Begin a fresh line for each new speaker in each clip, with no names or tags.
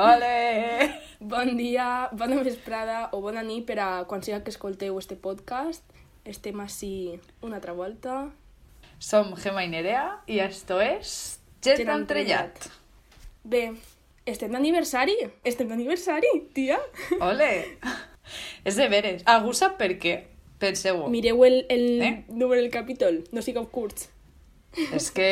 Ole! Bon dia, bona vesprada o bona nit per a quan sigui que escolteu este podcast. Estem així una altra volta.
Som Gemma i Nerea i esto es Gent
Gent
Entrellat.
Bé, estem d'aniversari. Estem d'aniversari, tia.
Ole! És de veres. Algú sap per què? Penseu-ho.
Mireu el, el
Eh?
número del capítol. No sigueu curts.
És que...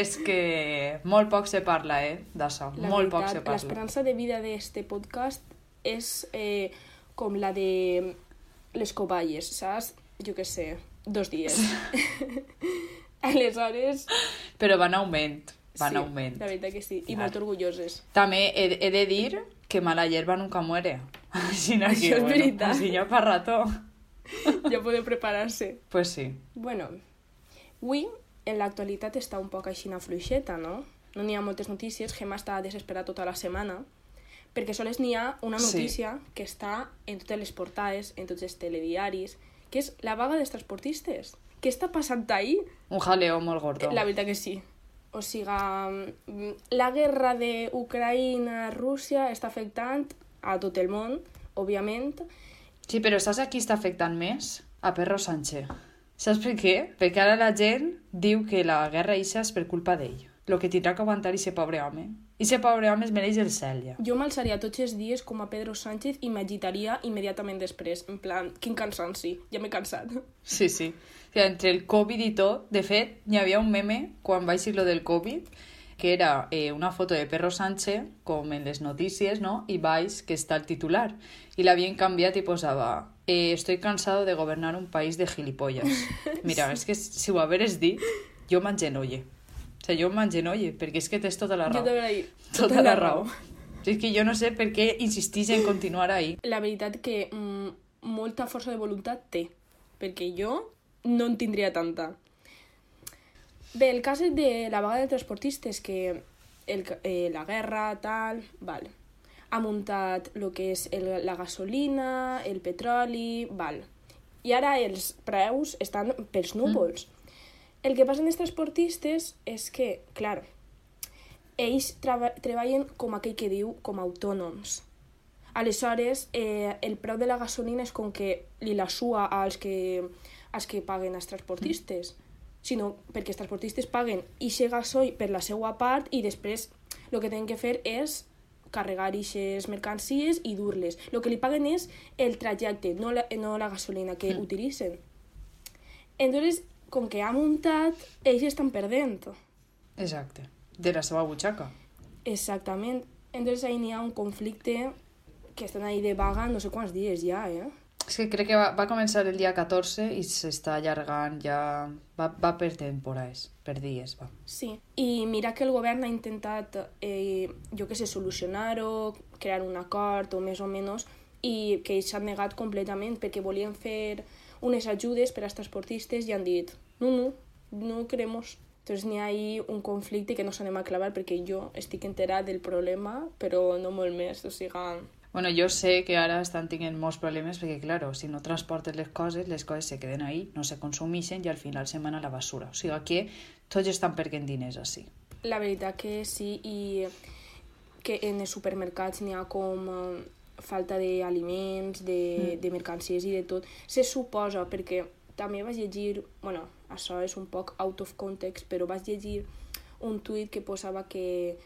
És que... Molt poc se parla, eh, d'això. Molt poc se
veritat,
parla.
l'esperança de vida d'este podcast és eh, com la de les coballes, saps? Jo què sé, dos dies. Aleshores...
Però va en augment. Va en
sí,
augment.
La veritat que sí, i
Clar.
molt orgulloses.
També he, he de dir que mala hierba nunca muere. Així no
Això és veritat.
Així ja pa rato.
Ja podeu preparar-se.
Pues sí.
Bueno, avui en l'actualitat està un poc així una fluixeta, no? No n'hi ha moltes notícies, Gemma està desesperada tota la setmana, perquè sols n'hi ha una
Sí.
notícia que està en totes les portades, en tots els telediaris, que és la vaga dels transportistes. Què està passant ahí?
Un jaleo molt gordo.
La veritat que sí. O sigui, mm, la guerra d'Ucraïna-Rússia està afectant a tot el món, òbviament.
Sí, però saps a qui està afectant més? A Perro Sánchez. Saps per què? Perquè ara la gent diu que la guerra ixa és per culpa d'ell. Lo que tindrà que aguantar ese pobre home. Ese pobre home es mereix el cel, ja.
Jo m'alçaria tots els dies com a Pedro Sánchez i m'agitaria immediatament després. En plan, quin cansanci, ja m'he cansat.
Sí, sí. O sigui, entre el Covid i tot, de fet, hi havia un meme quan vaig dir lo del Covid, que era eh, una foto de Perro Sánchez, com en les notícies, no? I baix, que està el titular. I l'havien canviat i posava eh, Estoy cansado de gobernar un país de gilipollas. Mira, és que si ho haveres dit, jo m'engenolle. O sigui, jo m'engenolle, perquè és que tens tota la
Jo
raó.
t'ho dir,
Tota la raó. És que jo no sé per què insistís en continuar ahí.
La veritat que mm, molta força de voluntat té, perquè jo no en tindria tanta. Bé, el cas de la vaga de transportistes, que el, eh, la guerra, tal, val. Ha muntat el que és el, la gasolina, el petroli, val. I ara els preus estan pels núvols. El que passa amb els transportistes és que, clar, ells treba treballen com aquell que diu com a autònoms. Aleshores, eh, el preu de la gasolina és com que li la sua als que, als que paguen els transportistes, sinó perquè els transportistes paguen ixe gasoil per la seva part i després el que tenen que fer és carregar eixes mercancies i dur-les. El que li paguen és el trajecte, no la, no la gasolina que mm. utilitzen. Entonces, com que ha muntat, ells estan perdent.
Exacte. De la seva butxaca.
Exactament. Entonces ahí n'hi ha un conflicte que estan ahí de vaga no sé quants dies ja, eh?
És que crec que va, va començar el dia 14 i s'està allargant ja... Va, va per temporades, per dies, va.
Sí. I mira que el govern ha intentat, eh, jo que sé, solucionar-ho, crear un acord o més o menys, i que ells s'han negat completament perquè volien fer unes ajudes per als transportistes i han dit no, no, no queremos. Entonces n'hi ha ahí un conflicte que no s'anem a clavar perquè jo estic enterat del problema, però no molt més, o sigui...
Bueno, jo sé que ara estan tenint molts problemes perquè, claro, si no transportes les coses, les coses se queden ahí, no se consumeixen i al final se van a la basura. O sigui que tots estan perdent diners així.
La veritat que sí, i que en els supermercats n'hi ha com eh, falta d'aliments, de, mm. de mercancies i de tot. Se suposa, perquè també vaig llegir, bueno, això és un poc out of context, però vaig llegir un tuit que posava que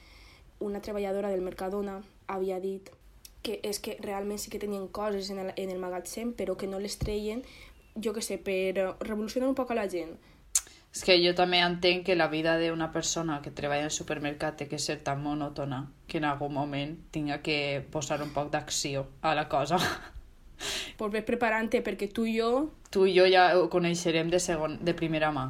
una treballadora del Mercadona havia dit que és que realment sí que tenien coses en el, en el magatzem, però que no les treien, jo que sé, per eh, revolucionar un poc a la gent.
És que jo també entenc que la vida d'una persona que treballa al supermercat té que ser tan monòtona que en algun moment tinga que posar un poc d'acció a la cosa.
Pues ves preparant-te perquè tu i jo
Tu i jo ja ho coneixerem de, segon, de primera mà,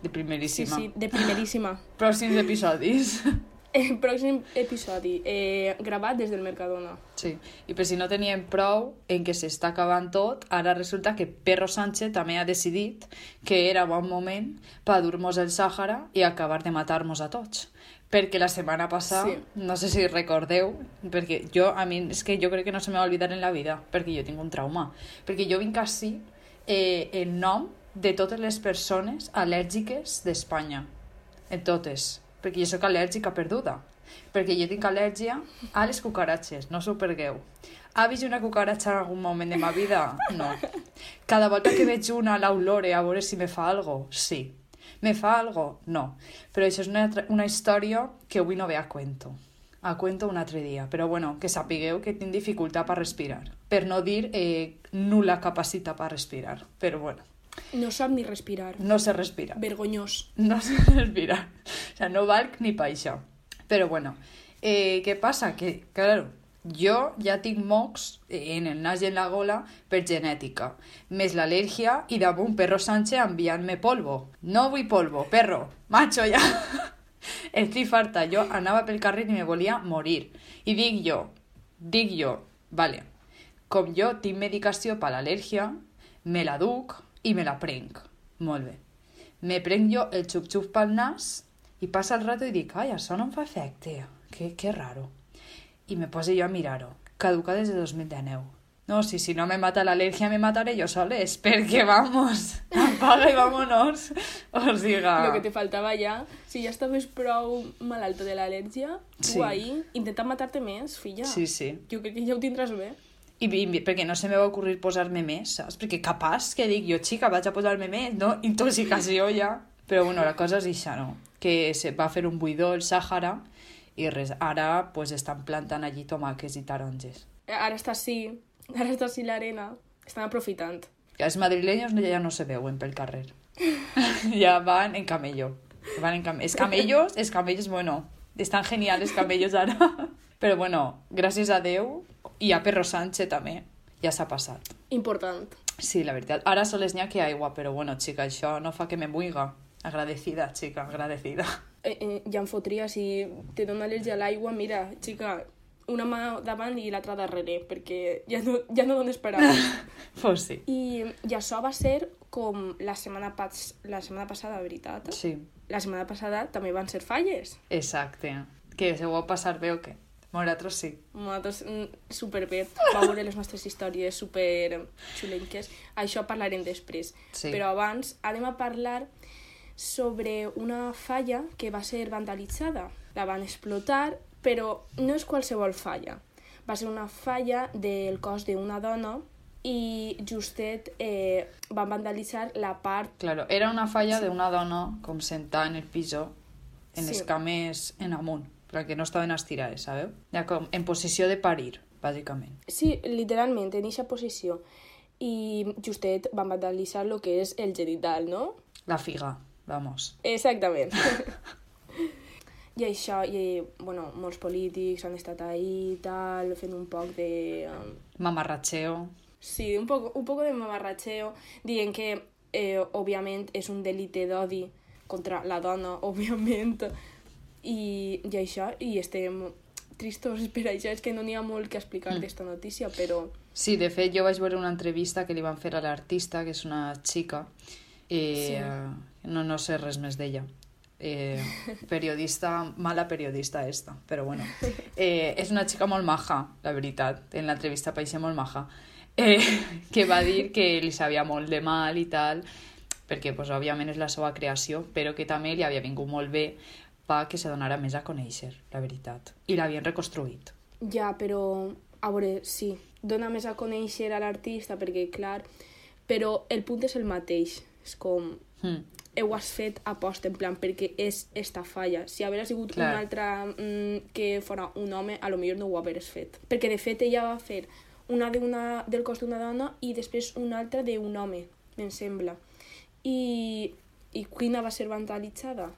de
Sí,
primeríssima.
sí, de primeríssima.
Pròxims episodis.
El pròxim episodi, eh, gravat des del Mercadona.
Sí, i per si no teníem prou en què s'està acabant tot, ara resulta que Perro Sánchez també ha decidit que era bon moment per dur-nos el Sàhara i acabar de matar-nos a tots. Perquè la setmana passada,
Sí.
no sé si recordeu, perquè jo, a mi, és que jo crec que no se m'ha oblidat en la vida, perquè jo tinc un trauma. Perquè jo vinc així eh, en nom de totes les persones al·lèrgiques d'Espanya. En totes. Perquè jo sóc al·lèrgica perduda. perquè jo tinc al·lèrgia a les cucaratges, no s'ho pergueu. Ha vist una cucaratxa en algun moment de ma vida? No. Cada volta que veig una l'olore a veure si me fa algo? Sí. Me fa algo? No. Però això és una, una història que avui no ve a cuento. A cuento un altre dia. Però bueno, que sapigueu que tinc dificultat per respirar. Per no dir eh, nula capacitat per respirar. Però bueno,
No sap ni respirar.
no sé respirar.
Vergonyós.
No sé respirar. O sea, no valc ni pa això. Però bueno, eh, què passa? Que, claro, jo ja tinc mocs en el nas i en la gola per genètica, més l'al·lèrgia i damunt perro Sánchez enviant-me polvo. No vull polvo, perro, macho ja. Estic farta, jo anava pel carrer i me volia morir. I dic jo, dic jo, vale, com jo tinc medicació per l'al·lèrgia, me la duc i me la prenc. Molt bé. Me prenc jo el xup-xup pel nas i passa el rato i dic, ai, això no em fa efecte. Que, que raro. I me poso jo a mirar-ho. Caduca des de 2019. No, si, si no me mata l'al·lèrgia me mataré jo soles, perquè vamos, apaga i vámonos. O siga...
Lo que te faltava ja, si ja estaves prou malalta de l'al·lèrgia, tu
Sí.
ahí intenta matar-te més, filla.
Sí, sí.
Jo crec que ja ho tindràs bé.
I, i perquè no se me va ocorrir posar-me més, saps? Perquè capaç que dic jo, xica, vaig a posar-me més, no? Intoxicació ja. Però bueno, la cosa és això, no? Que se va fer un buidor el Sàhara i res, ara pues, estan plantant allí tomàquets i taronges.
Ara està així, ara està així l'arena. Estan aprofitant.
Els madrileños no- ja no se veuen pel carrer. ja van en camello. Van en cam... Els camellos, els camellos, bueno, estan genials els camellos ara. Però bueno, gràcies a Déu i a Perro Sánchez també, ja s'ha passat.
Important.
Sí, la veritat. Ara sols n'hi ha que aigua, però bueno, xica, això no fa que me muiga. Agradecida, xica, agradecida.
Eh, eh, ja em fotria si te dona al·lèrgia a l'aigua, mira, xica, una mà davant i l'altra darrere, perquè ja no, ja no dones per a
pues sí.
I, I això va ser com la setmana, pas, la setmana passada, veritat?
Sí,
La setmana passada també van ser falles.
exacte. Que se ho va passar bé o què? Nosaltres sí.
Nosaltres mm, superbé, va veure les nostres històries super xulenques. Això parlarem després.
Sí.
Però abans anem a parlar sobre una falla que va ser vandalitzada. La van explotar, però no és qualsevol falla. Va ser una falla del cos d'una dona i justet eh, van vandalitzar la part
Claro, era una falla de una dona com sentada en el piso, en
Sí.
les cames en amunt, perquè no estaven estirades, sabeu? Ja com en posició de parir, bàsicament.
Sí, literalment, en aquesta posició. I justet van vandalitzar el que és el genital, no?
La figa, vamos.
Exactament. I això, i, bueno, molts polítics han estat ahí i tal, fent un poc de... um,
Mamarratxeo.
Sí, un poc, un poc de mamarratxeo, dient que, eh, òbviament, és un delicte d'odi contra la dona, òbviament, i, i això, i estem tristos per això, és que no n'hi ha molt que explicar d'esta notícia, però...
Sí, de fet, jo vaig veure una entrevista que li van fer a l'artista, que és una xica, eh,
Sí.
no, no sé res més d'ella. Eh, periodista, mala periodista esta, però bueno. Eh, és una xica molt maja, la veritat, en l'entrevista pareixia molt maja, eh, que va dir que li sabia molt de mal i tal, perquè, pues, òbviament, és la seva creació, però que també li havia vingut molt bé pa que se donara més a conèixer, la veritat. I l'havien reconstruït.
Ja, però, a veure, sí, dona més a conèixer a l'artista, perquè, clar, però el punt és el mateix. És com,
Mm.
ho has fet a post, en plan, perquè és esta falla. Si hagués sigut
Clar.
un altre mm, que fora un home, a lo millor no ho hagués fet. Perquè, de fet, ella va fer una, de una del cos d'una dona i després una altra d'un home, me'n sembla. I, I quina va ser vandalitzada?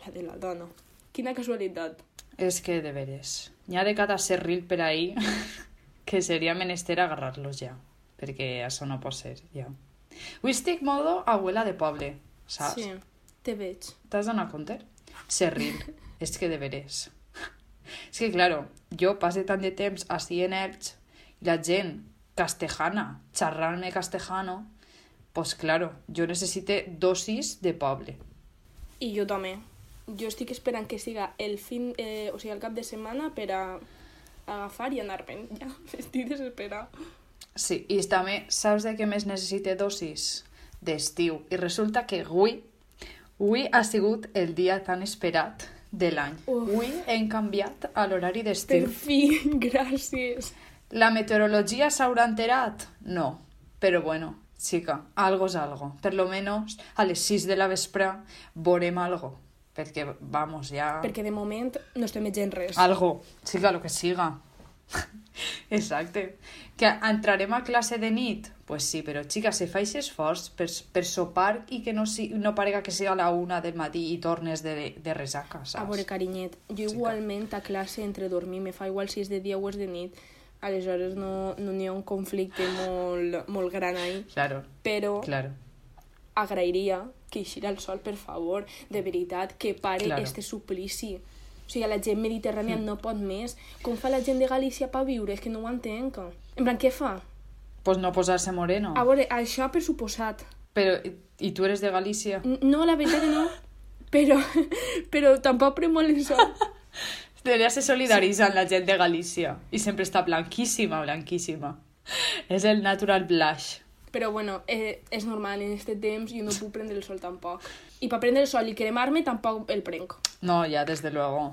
La de la dona. Quina casualitat.
És que, de veres, n'hi ha de cada serril per ahí que seria menester agarrar-los ja, perquè això no pot ser, ja. Avui estic modo abuela de poble, saps?
Sí, te veig.
T'has donat compte? Serril, és que de veres. És que, claro, jo passe tant de temps així en Elx i la gent castejana, xerrant-me castellano, pues claro, jo necessite dosis de poble.
I jo també. Jo estic esperant que siga el fin, eh, o sigui, el cap de setmana per a agafar i anar-me'n. Ja, estic desesperada.
Sí, i també, saps de què més necessite dosis? D'estiu. I resulta que avui, avui ha sigut el dia tan esperat de l'any. Avui hem canviat a l'horari
Per
d'estiu.
fi, gràcies.
La meteorologia s'haurà enterat? No. Però bueno, chica, algo es algo. Per lo menos a les 6 de la vespre veurem algo. Perquè, vamos, ja...
Perquè de moment no estem veient res.
Algo, siga lo que siga. Exacte. Que entrarem a classe de nit? Pues sí, però xica, si faig esforç per, per sopar i que no, si, no parega que siga a la una del matí i tornes de, de resaca, saps?
A veure, carinyet, jo
Sí,
igualment a classe entre dormir me fa igual si és de dia o és de nit, aleshores no no n'hi ha un conflicte molt, molt gran ahí,
Claro,
però
claro.
agrairia que eixirà el sol, per favor, de veritat, que pare
Claro.
este suplici. O sigui, la gent mediterrània no pot més. Com fa la gent de Galícia per viure? És que no ho entenc. En plan, què fa?
Pues no posar-se moreno.
A veure, això per suposat.
Però, i, tu eres de Galícia?
No, la veritat no. Però, però tampoc pren molt el sol.
Debería se solidariza amb la gent de Galícia. I sempre està blanquíssima, blanquíssima. És el natural blush.
Però bueno, eh, és normal, en este temps jo no puc prendre el sol tampoc. I per prendre el sol i cremar-me tampoc el prenc.
No, ya, desde luego.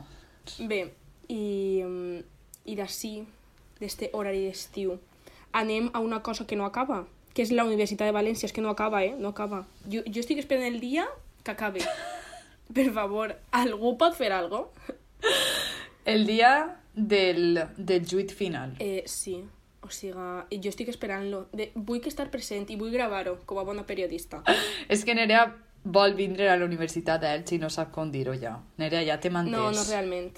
Bé, i, mm, i d'ací, d'este horari d'estiu, anem a una cosa que no acaba, que és la Universitat de València, és que no acaba, eh? No acaba. Jo, jo estic esperant el dia que acabe. Per favor, algú pot fer algo?
El dia del, del juit final.
Eh, sí, o sigui, jo estic esperant-lo. De- Vull que estar present i vull gravar-ho com a bona periodista.
És que Nerea vol vindre a la Universitat d'Elx i no sap com dir-ho ja. Nerea, ja t'hem entès.
No, no realment.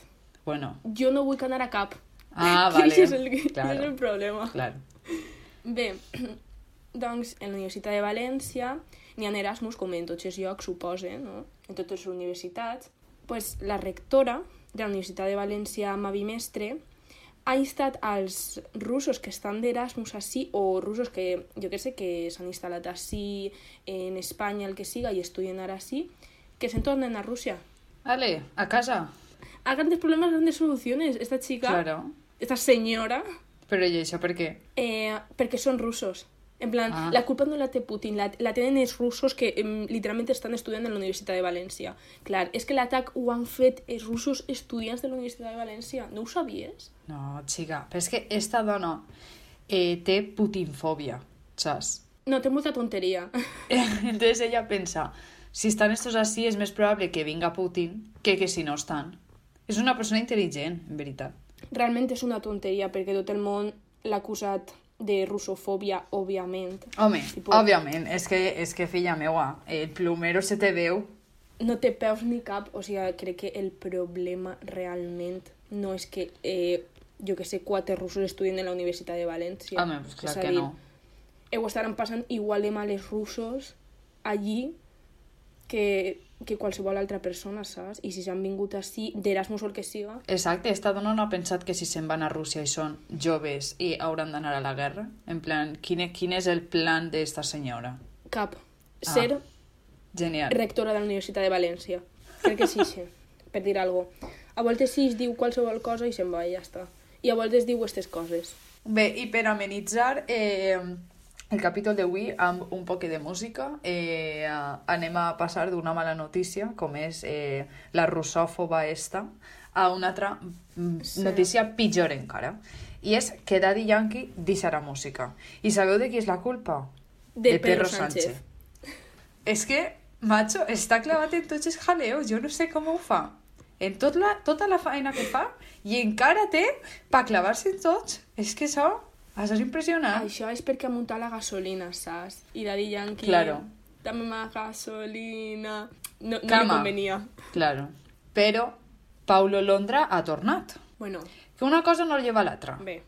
Bueno,
Jo no vull que anar a cap.
Ah,
Que
vale.
això és el, que
Claro.
és el problema.
claro.
Bé, doncs, en la Universitat de València n'hi ha Erasmus, com en tots els llocs, suposa, no? en totes les universitats. pues, la rectora de la Universitat de València, Mavi Mestre, ha instat als russos que estan d'Erasmus així, o russos que, jo que sé, que s'han instal·lat així, en Espanya, el que siga, i estudien ara així, que se'n tornen a Rússia.
Ale, a casa.
A grandes problemes, grandes soluciones. Esta chica,
Claro.
esta senyora,
Però i això per què?
Eh, perquè són russos. En plan,
Ah.
la culpa no la té Putin, la, la tenen els russos que em, literalment estan estudiant a la Universitat de València. Clar, és que l'atac ho han fet els russos estudiants de la Universitat de València. No ho sabies?
No, xica, però és que esta dona eh, té putinfòbia, saps?
No, té molta tonteria.
Entonces ella pensa, si estan estos así és més probable que vinga Putin que que si no estan. És una persona intel·ligent, en veritat.
Realment és una tonteria perquè tot el món l'ha acusat de russofòbia, òbviament.
Home,
Tipo-
òbviament, és que, és que filla meua, el plumero se te veu.
No té peus ni cap, o sigui, crec que el problema realment no és que, eh, jo que sé, quatre russos estudien a la Universitat de València.
Home, pues clar
És
que
dir,
no.
ho estaran passant igual de mal els russos allí que, que qualsevol altra persona, saps? I si s'han vingut així, d'Erasmus o el que siga,
Exacte, esta dona no ha pensat que si se'n van a Rússia i són joves i hauran d'anar a la guerra? En plan, quin, e- quin és el plan d'esta senyora?
cap.
Ah.
Ser
Genial.
rectora de la Universitat de València. Crec que sí, sí, per dir alguna cosa. A voltes sí es diu qualsevol cosa i se'n va i ja està. I a voltes diu aquestes coses.
Bé, i per amenitzar eh, el capítol d'avui amb un poc de música, eh, anem a passar d'una mala notícia, com és eh, la russòfoba esta, a una altra mm,
Sí.
notícia pitjor encara. I és que Daddy Yankee deixarà música. I sabeu de qui és la culpa?
De Pedro Sánchez.
És que, macho, està clavat en tots els jaleos. Jo no sé com ho fa. En tot la, tota la feina que fa i encara té per clavar-se en tots. És que això, això és impressionant.
Això és perquè ha muntat la gasolina, saps? I Daddy Yankee...
Claro.
Dame más gasolina... No, no li convenia.
Claro. Però Paulo Londra ha tornat.
Bueno,
Que una cosa no lleva a l'altra.
bé.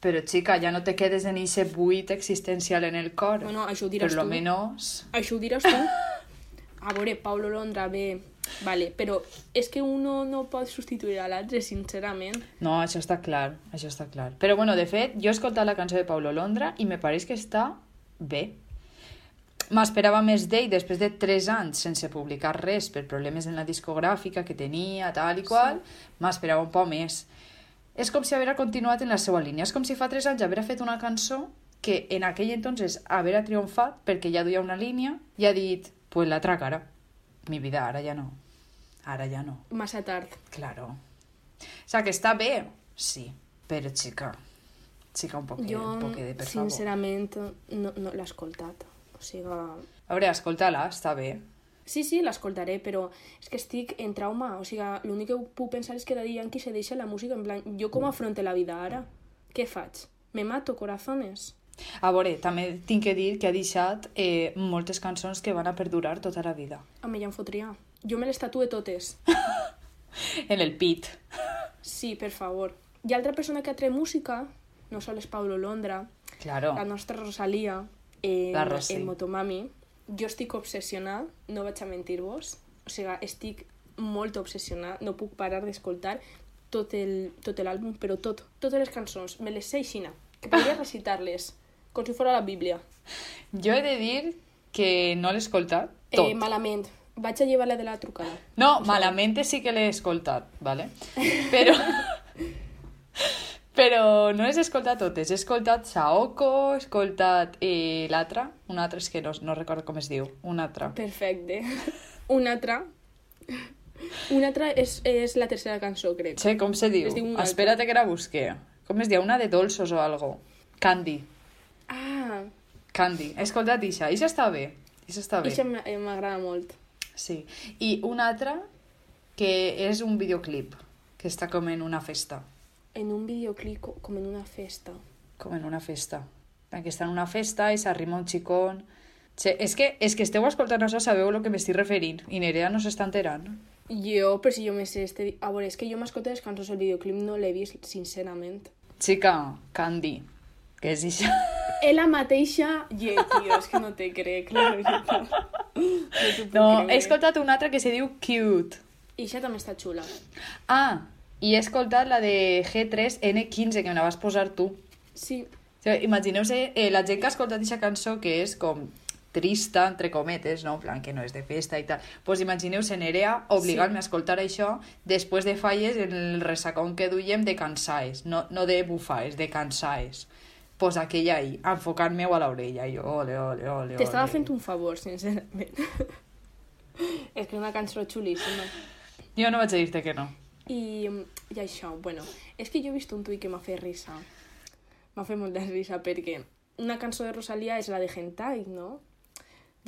Però, xica, ja no te quedes en ese buit existencial en el cor.
Bueno, això ho diràs
per lo
tu.
menos...
Això ho diràs tu. A veure, Paulo Londra, bé, vale, però és que uno no pot substituir a l'altre, sincerament.
No, això està clar, això està clar. Però, bueno, de fet, jo he escoltat la cançó de Paulo Londra i me pareix que està bé. M'esperava més d'ell després de 3 anys sense publicar res per problemes en la discogràfica que tenia, tal i qual. M'esperava un poc més. És com si haguera continuat en la seva línia. És com si fa 3 anys haguera fet una cançó que en aquell entonces haguera triomfat perquè ja duia una línia i ha dit, pues l'altra cara. Mi vida, ara ja no. Ara ja no.
Massa tard.
Claro. O sea, que està bé, sí, però xica, xica un poquet,
Jo,
un poquet, per favor.
sincerament, no, no l'he escoltat. O sigui...
A veure, escolta-la, està bé.
Sí, sí, l'escoltaré, però és que estic en trauma. O sigui, l'únic que puc pensar és que Daddy Yankee se deixa la música en plan... Jo com afronte la vida ara? Què faig? Me mato, corazones?
A veure, també tinc que dir que ha deixat eh, moltes cançons que van a perdurar tota la vida.
Home, ja em fotria. Jo me les tatue totes.
En el pit.
Sí, per favor. Hi ha altra persona que ha tret música, no sol és Paulo Londra,
Claro.
la nostra Rosalia, en,
La Rosy.
en Motomami. Jo estic obsessionada, no vaig a mentir-vos. O sigui, estic molt obsessionada, no puc parar d'escoltar tot el- tot l'àlbum, però tot, totes les cançons, me les sé aixina, que podria recitar-les, com si fos la Bíblia.
Jo he de dir que no l'he escoltat tot.
Eh, malament, vaig a llevar-la de la trucada.
No, malament sí que l'he escoltat, vale? Però... Però no les he escoltat totes. He escoltat Saoko, he escoltat eh, l'altra, una altra és que no, no recordo com es diu, una altra.
Perfecte. Una altra... Una altra és, és la tercera cançó, crec.
Sé com se diu.
Es diu.
Espera't que la busque. Com es diu? Una de dolços o algo. Candy.
Ah,
Candy. He escoltat Isha. Isha està bé. Isha està bé.
això m'a- eh, m'agrada molt.
Sí. I una altra que és un videoclip que està com en una festa.
En un videoclip co- com en una festa.
Com en una festa. Que està en una festa i s'arrima un xicón... Sí, és, que, és que esteu escoltant això, sabeu el que m'estic referint. I Nerea no s'està enterant.
Jo, però si jo me sé este... A veure, és que jo m'escolto les cançons, el videoclip no l'he vist, sincerament.
Xica, Candy. Que és Isha.
És la mateixa... Ye, tio, és que no te crec, la veritat. No,
No, he escoltat una altra que se diu Cute.
I això també està xula.
Ah, i he escoltat la de G3N15, que me la vas posar tu.
Sí,
O sigui, Imagineu-se eh, la gent que ha escoltat aquesta cançó que és com trista, entre cometes, no? En plan, que no és de festa i tal. pues imagineu-se Nerea obligant-me a escoltar això després de falles en el ressacón que duiem de cansaes. No, no de bufaes, de cansaes. Pues aquella ahí, enfocant-me-ho a l'orella. I jo, ole, ole, ole,
t'estava fent un favor, sincerament. és que és una cançó xulíssima.
Jo no vaig a dir-te que no.
I, I això, bueno, és que jo he vist un tuit que m'ha fet risa. M'ha fet molta risa perquè una cançó de Rosalia és la de Hentai, no?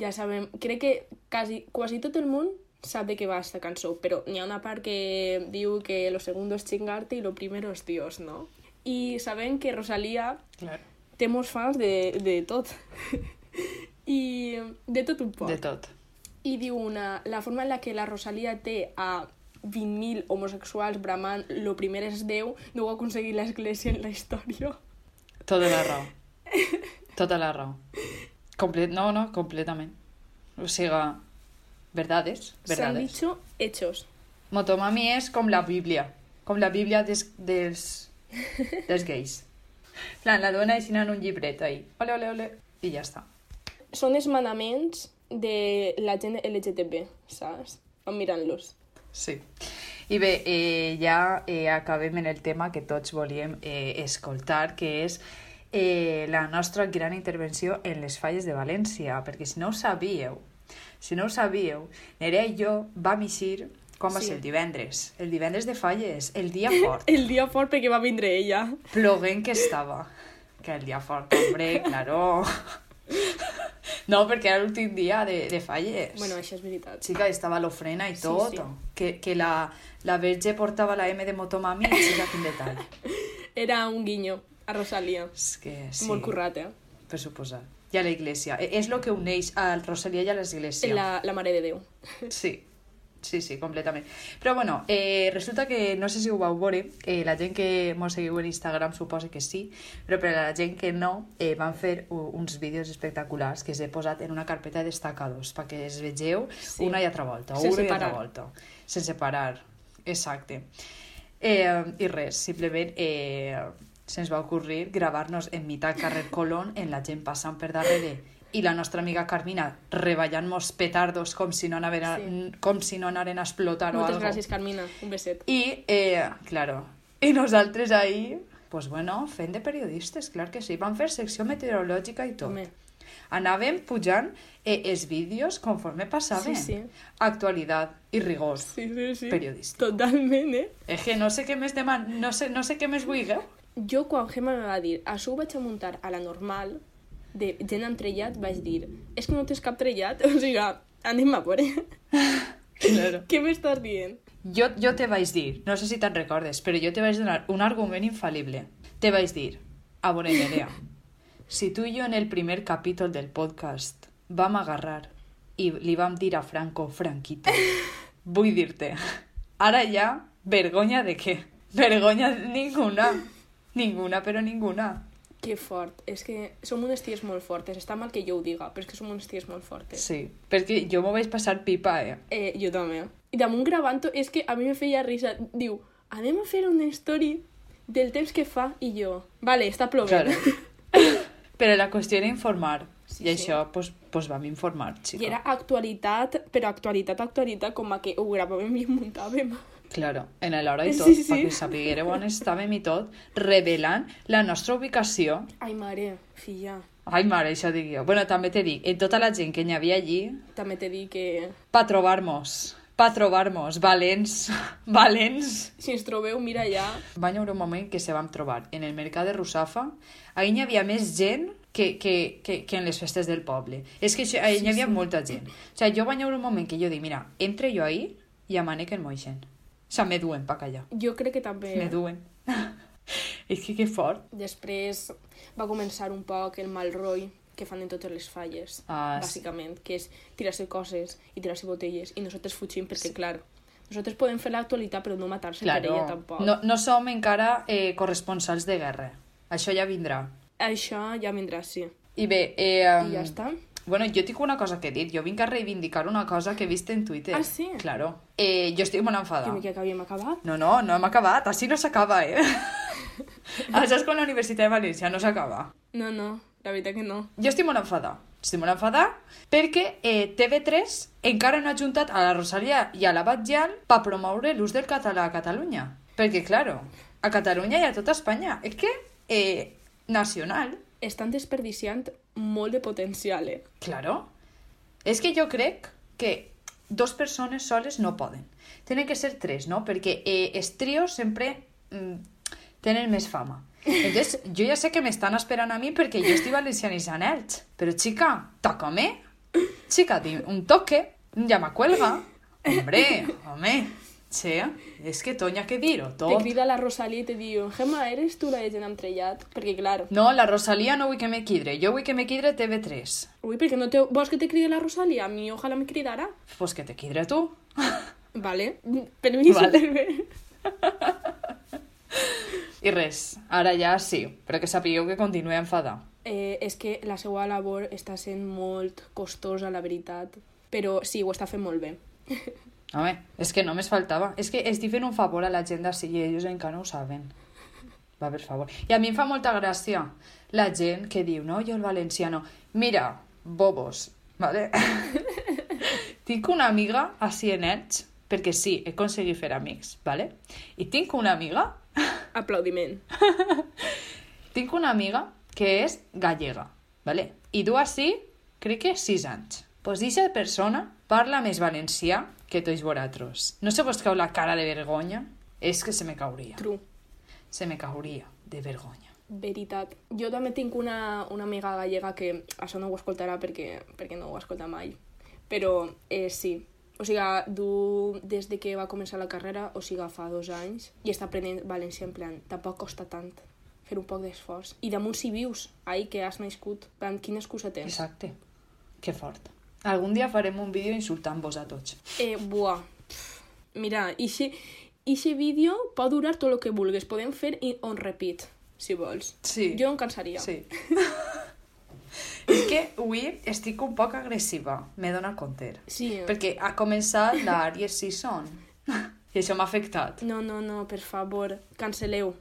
Ja sabem, crec que quasi, quasi tot el món sap de què va esta cançó, però n'hi ha una part que diu que lo segundo es chingarte y lo primero es Dios, no? I sabem que Rosalia
Clar.
té molts fans de, de tot. I de tot un poc.
De tot.
I diu una, la forma en la que la Rosalia té a 20.000 homosexuals bramant lo primer és Déu, no ho ha aconseguit l'Església en la història.
Tota la raó. Tota la raó. Comple no, no, completament. O sigui, verdades,
S'han
verdades.
dicho hechos.
Motomami és com la Bíblia. Com la Bíblia des, dels, dels gais. Plan, la dona així en un llibret ahí. Ole, ole, ole. I ja està.
Són els manaments de la gent LGTB, saps? Van mirant-los.
Sí. I bé, eh, ja eh, acabem en el tema que tots volíem eh, escoltar, que és eh, la nostra gran intervenció en les falles de València, perquè si no ho sabíeu, si no ho sabíeu, Nerea i jo vam eixir quan va
Sí.
ser el divendres, el divendres de falles, el dia fort,
El dia fort perquè va vindre ella.
ploguent que estava. Que el dia fort, hombre, claro. No, perquè era l'últim dia de, de falles.
Bueno, això és veritat.
Chica, estava l'ofrena i
Sí,
tot.
sí.
Que, que la, la verge portava la M de Motomami, chica, quin detall.
Era un guinyo a Rosalia.
És que sí,
Molt currat, eh?
per suposar. I a la iglesia. E- És el que uneix al Rosalia i a l'església.
La, la Mare de Déu.
Sí, sí, sí, completament. Però bueno, eh, resulta que, no sé si ho vau veure, eh, la gent que mos seguiu en Instagram suposa que sí, però per a la gent que no, eh, van fer uns vídeos espectaculars que s'he posat en una carpeta de destacados, perquè es vegeu
Sí.
una i altra volta,
Sense
una i altra
parar.
volta. Sense parar, exacte. Eh, I res, simplement eh, se'ns va ocurrir gravar-nos en mitad carrer Colón en la gent passant per darrere i la nostra amiga Carmina reballant-nos petardos com si no anaven a,
Sí.
com si no anaren a explotar o
Moltes
algo.
gràcies, Carmina. Un beset.
I, eh, claro, i nosaltres ahí, pues bueno, fent de periodistes, clar que sí. Van fer secció meteorològica i tot.
Home,
Anàvem pujant eh, els vídeos conforme passaven.
Sí, sí.
Actualitat i rigor
Sí, sí, sí.
periodístic.
Totalment, eh?
És que no sé què més deman... no sé, no sé què més vulgueu.
Jo, quan Gemma me va dir, això ho vaig a muntar a la normal, de gent amb trellat, vaig dir, és que no tens cap trellat? O sigui, anem a veure.
Claro.
Què m'estàs dient?
Jo, jo te vaig dir, no sé si te'n recordes, però jo te vaig donar un argument infal·lible. Te vaig dir, a veure, Nerea, si tu i jo en el primer capítol del podcast vam agarrar i li vam dir a Franco Franquito, vull dir-te, ara ja, vergonya de què? Vergonya ninguna. Ninguna, però ninguna.
Que fort. És que som unes ties molt fortes. Està mal que jo ho diga, però és que som unes ties molt fortes.
Sí, perquè jo m'ho vaig passar pipa, eh?
Eh, jo també. I damunt gravant-ho, és que a mi me feia risa. Diu, anem a fer una story del temps que fa i jo. Vale, està plovent.
Claro. Però la qüestió era informar.
Sí,
I
sí.
això, pues, pues vam informar, xica.
I era actualitat, però actualitat, actualitat, com a que ho gravàvem i muntàvem.
Claro, en l'hora i
Sí,
tot,
sí.
perquè sapiguéreu on estàvem i tot, revelant la nostra ubicació.
Ai, mare, filla,
Ai, mare, això dic jo. Bueno, també te dic, en tota la gent que n'hi havia allí,
també t'he dit que
pa trobar-nos, pa trobar-nos, valents, valents.
si ens trobeu, mira allà.
Va haver un moment que se vam trobar en el mercat de Russafa, ahir n'hi havia més gent que, que, que, que en les festes del poble. És que això, ahir
Sí,
n'hi havia
sí.
molta gent. O sigui, jo va haver un moment que jo dic, mira, entre jo ahir i amane que en moixen. O sigui, me duen pa callar.
Jo crec que també...
Me duen. És que que fort.
Després va començar un poc el mal roi que fan en totes les falles,
Ah, sí.
bàsicament, que és tirar-se coses i tirar-se botelles, i nosaltres fugim perquè, sí. clar, nosaltres podem fer l'actualitat però no matar-se per ella
Claro.
tampoc.
No, no som encara eh, corresponsals de guerra. Això ja vindrà.
Això ja vindrà, sí.
I bé, eh, um,
I ja està.
Bueno, jo tinc una cosa que dir. Jo vinc a reivindicar una cosa que he vist en Twitter.
Ah, sí?
Claro. Eh, jo estic molt enfadada.
Jo mica que havíem acabat.
No, no, no hem acabat. Així no s'acaba, eh? Això és com la Universitat de València, no s'acaba.
No, no, la veritat que no.
Jo estic molt enfadada. Estic molt enfadada perquè eh, TV3 encara no ha juntat a la Rosalia i a la Batjal per promoure l'ús del català a Catalunya. Perquè, claro, a Catalunya i a tota Espanya. És que, eh, nacional,
Estan desperdiciant molt de potencial, eh?
claro. És que jo crec que dos persones soles no poden. Tenen que ser tres, no? Perquè eh, els trios sempre mm, tenen més fama. Entonces, jo ja sé que m'estan esperant a mi perquè jo estic valencianitzant ells. Però, xica, tócame. Chica, di un toque, ya me cuelga. Hombre, home, sí, és que tonya que dir-ho,
Te
tot.
crida la Rosalia i te diu Gemma, eres tu la de gent trellat? Perquè, clar,
No, la Rosalia no vull que me quidre, jo vull que me quidre TV3.
ui, perquè no te... vols que te cride la Rosalia? A mi ojalà me cridara.
Pues que te quidre tu.
Vale, permiso,
Vale.
vale.
I res, ara ja sí, però que sapigueu que continuï enfadar.
Eh, és que la seva labor està sent molt costosa, la veritat. Però sí, ho està fent molt bé.
Home, és que només faltava. És que estic fent un favor a la gent d'ací i ells encara no ho saben. Va, per favor. I a mi em fa molta gràcia la gent que diu, no, jo el valenciano. Mira, bobos, vale? tinc una amiga en Elx, perquè sí, he aconseguit fer amics, vale? I tinc una amiga,
Aplaudiment.
tinc una amiga que és gallega, vale? I du així, crec que 6 anys. Pues aquesta persona parla més valencià que tots vosaltres. No se vos cau la cara de vergonya? És que se me cauria.
True.
Se me cauria de vergonya.
Veritat. Jo també tinc una, una amiga gallega que això no ho escoltarà perquè, perquè no ho escolta mai. Però eh, sí. O sigui, du des de que va començar la carrera, o sigui, fa dos anys, i està aprenent valencià en plan, tampoc costa tant fer un poc d'esforç. I damunt si vius, ahir que has nascut, plan, quina excusa tens?
Exacte. Que fort. Algun dia farem un vídeo insultant-vos a tots.
Eh, buah. Mira, ixe, ixe vídeo pot durar tot el que vulguis. Podem fer i- on repeat, si vols.
Sí.
Jo em cansaria.
Sí. És que avui estic un poc agressiva, m'he donat compte.
Sí.
Perquè ha començat l'Aries Season. I això m'ha afectat.
No, no, no, per favor, canceleu.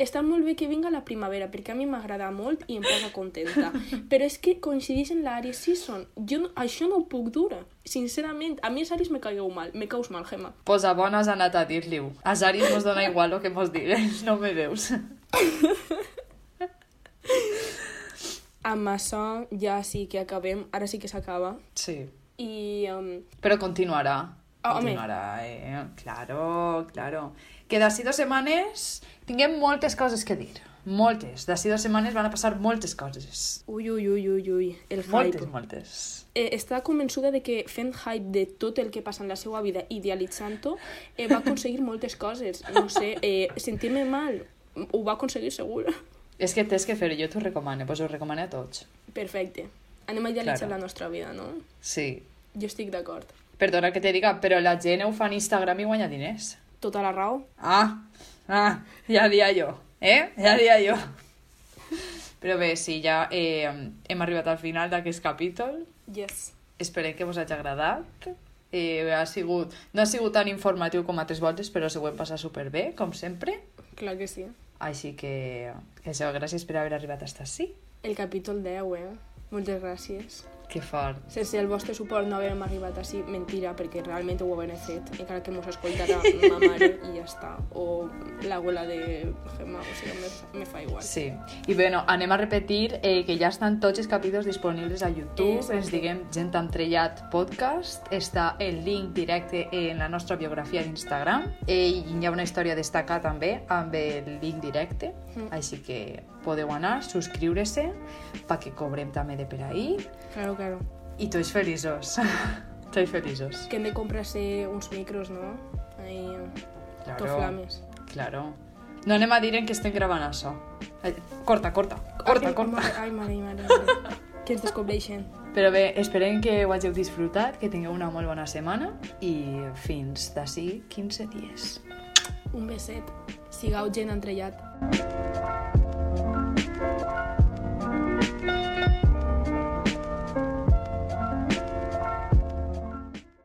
Està molt bé que vinga la primavera, perquè a mi m'agrada molt i em posa contenta. Però és que coincideix en l'Aries Season. Jo no, això no ho puc dur. Sincerament, a mi els Aries me caigueu mal. Me caus mal, Gemma.
Pues a bona has anat a dir-li-ho. A Zaris mos dona igual el que mos digues, no me veus.
Amb això ja sí que acabem, ara sí que s'acaba.
Sí.
I um,
Però continuarà.
Home.
Continuarà, eh? Claro, claro. Que d'ací dues setmanes tinguem moltes coses que dir. Moltes. D'ací dues setmanes van a passar moltes coses.
ui, ui, ui, ui, ui, el hype.
Moltes, moltes.
eh, està convençuda de que fent hype de tot el que passa en la seva vida, idealitzant-ho, eh, va aconseguir moltes coses. No sé, eh, sentir-me mal, ho va aconseguir segur.
És que tens que fer, jo t'ho recomano, pues ho recomano a tots.
Perfecte. Anem a idealitzar
Claro.
la nostra vida, no?
Sí.
Jo estic d'acord.
Perdona que te diga, però la gent ho fa en Instagram i guanya diners.
Tota la raó.
Ah, ah, ja dia jo, eh? Ja dia jo. Però bé, sí, ja eh, hem arribat al final d'aquest capítol.
Yes.
Esperem que vos hagi agradat. Eh, ha sigut, no ha sigut tan informatiu com altres voltes, però s'ho hem passat superbé, com sempre.
Clar que sí.
Així que, que això, gràcies per haver arribat fins ací.
El capítol 10, eh? Moltes gràcies.
Que fort.
Sense el vostre suport no haguem arribat així, mentira, perquè realment ho haguem fet, encara que mos escoltara ma mare i ja està. O l'abuela de Gemma, o sigui, me, me fa igual.
Sí. I bueno, anem a repetir eh, que ja estan tots els capítols disponibles a YouTube.
Exacte.
Ens diguem Gent amb Trellat Podcast. Està el link directe en la nostra biografia d'Instagram. Eh, I hi ha una història a destacar també amb el link directe.
Mm.
Així que podeu anar, subscriure-se perquè cobrem també de per ahí.
Claro, claro.
I tots feliços. tots feliços.
Que hem de comprar-se uns micros, no? Ahí, tot flames.
Claro. No anem a dir en què estem gravant això. Ai, Corta, corta, corta,
ai,
corta.
Mare, ai, mare, mare, mare. que ens descobreixen.
Però bé, esperem que ho hàgiu disfrutat, que tingueu una molt bona setmana i fins d'ací 15 dies.
Un beset. Sigau gent entrellat.